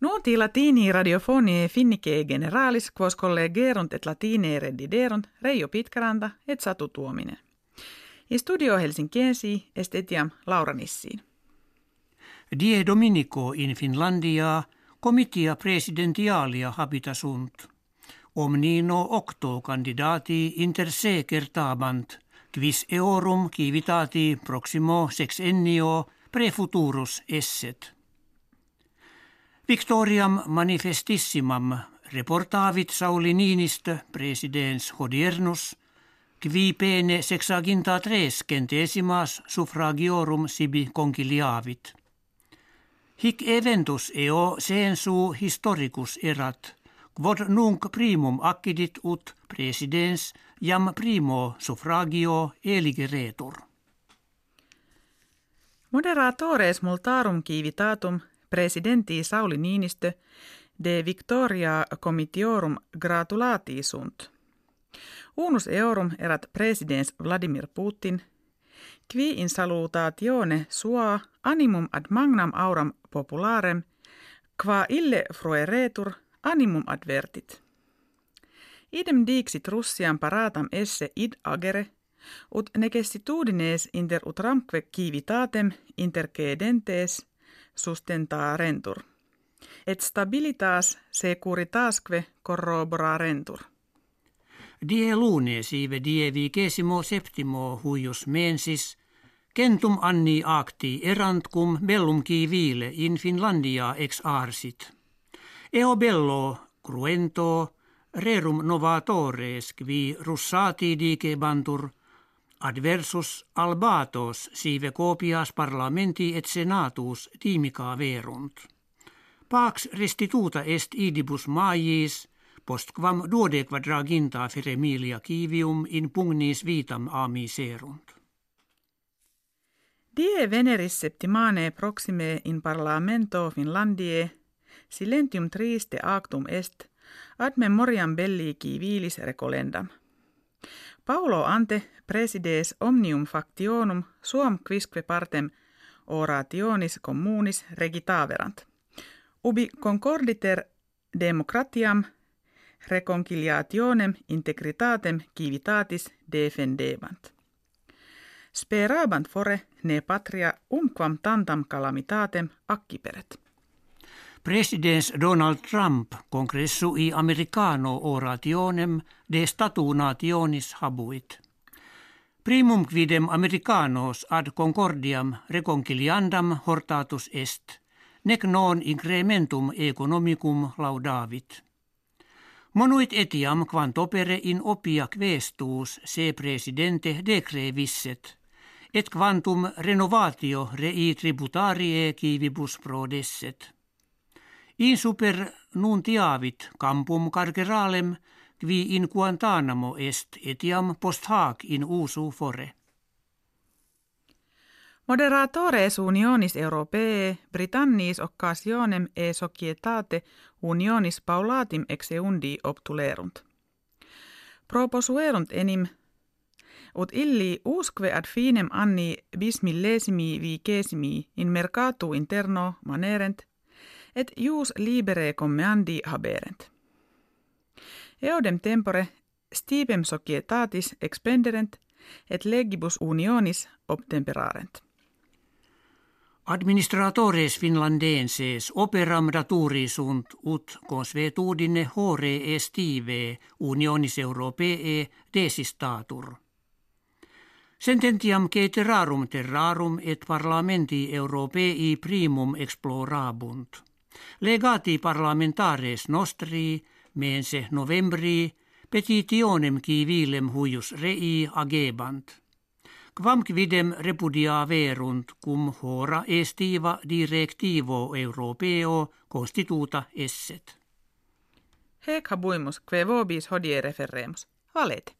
Nuoti latini radiofonie finnike generalis quos collegerunt et latine reddiderunt Reijo Pitkäranta et Satu Tuominen. In studio Helsinkiensi est etiam Laura Nissiin. Die Dominico in Finlandia comitia presidentialia habitasunt. Omnino octo candidati inter se kertabant, quis eorum civitati proximo sexennio prefuturus esset. Victoriam manifestissimam reportavit Sauli Niinistö, presidens hodiernus, qui pene sexaginta tres centesimas suffragiorum sibi conciliavit. Hic eventus eo sensu historicus erat, quod nunc primum accidit ut presidens jam primo suffragio eligeretur. Moderatores multarum civitatum presidenti Sauli Niinistö de victoria comitiorum gratulati sunt. Unus eorum erat presidens Vladimir Putin, qui in salutatione sua animum ad magnam auram popularem, qua ille frueretur animum advertit. Idem dixit Russian paratam esse id agere, ut necessitudines inter utramque civitatem intercedentes sustentarentur, et stabilitas securitasque corroborarentur. Die lune sive die vigesimo septimo huius mensis, kentum anni acti erant cum bellum vile in Finlandia ex arsit. Eo bello cruento rerum novatores qui russati dicebantur adversus albatos sive copias parlamenti et senatus timica verunt. Pax restituta est idibus maiis, postquam duode quadraginta feremilia kivium in pugnis vitam amiserunt. Die veneris septimane proxime in parlamento Finlandie silentium triste actum est ad memoriam belli civilis recolendam. Paulo ante presides omnium factionum suam quisque partem orationis communis regitaverant. Ubi concorditer democratiam reconciliationem integritatem civitatis defendebant. Sperabant fore ne patria umquam tantam calamitatem acciperet. Presidents Donald Trump congressui americano orationem de statu nationis habuit. Primum quidem americanos ad concordiam reconciliandam hortatus est, nec non incrementum economicum laudavit. Monuit etiam quant opere in opia questus se presidente decrevisset, et quantum renovatio rei tributarie civibus prodesset. In super nuntiavit campum carceralem qui in Guantanamo est etiam post hac in usu fore. Moderatores unionis europee Britannis occasionem e societate unionis paulatim exeundi obtulerunt. Proposuerunt enim ut illi usque ad finem anni bismillesimi vigesimi in mercatu interno manerent et jus libere commeandi haberent. Eodem tempore stipem societatis expenderent et legibus unionis obtemperarent. Administratores finlandenses operam daturi sunt ut consuetudine hore estive unionis europee desistatur. Sententiam ceterarum terrarum et parlamenti europei primum explorabunt. Legati parlamentares nostri mense novembri petitionem civilem huius rei agebant. Quam quidem repudia verunt cum hora estiva directivo europeo constituta esset. Hec habuimus que vobis hodie referremus. Valete.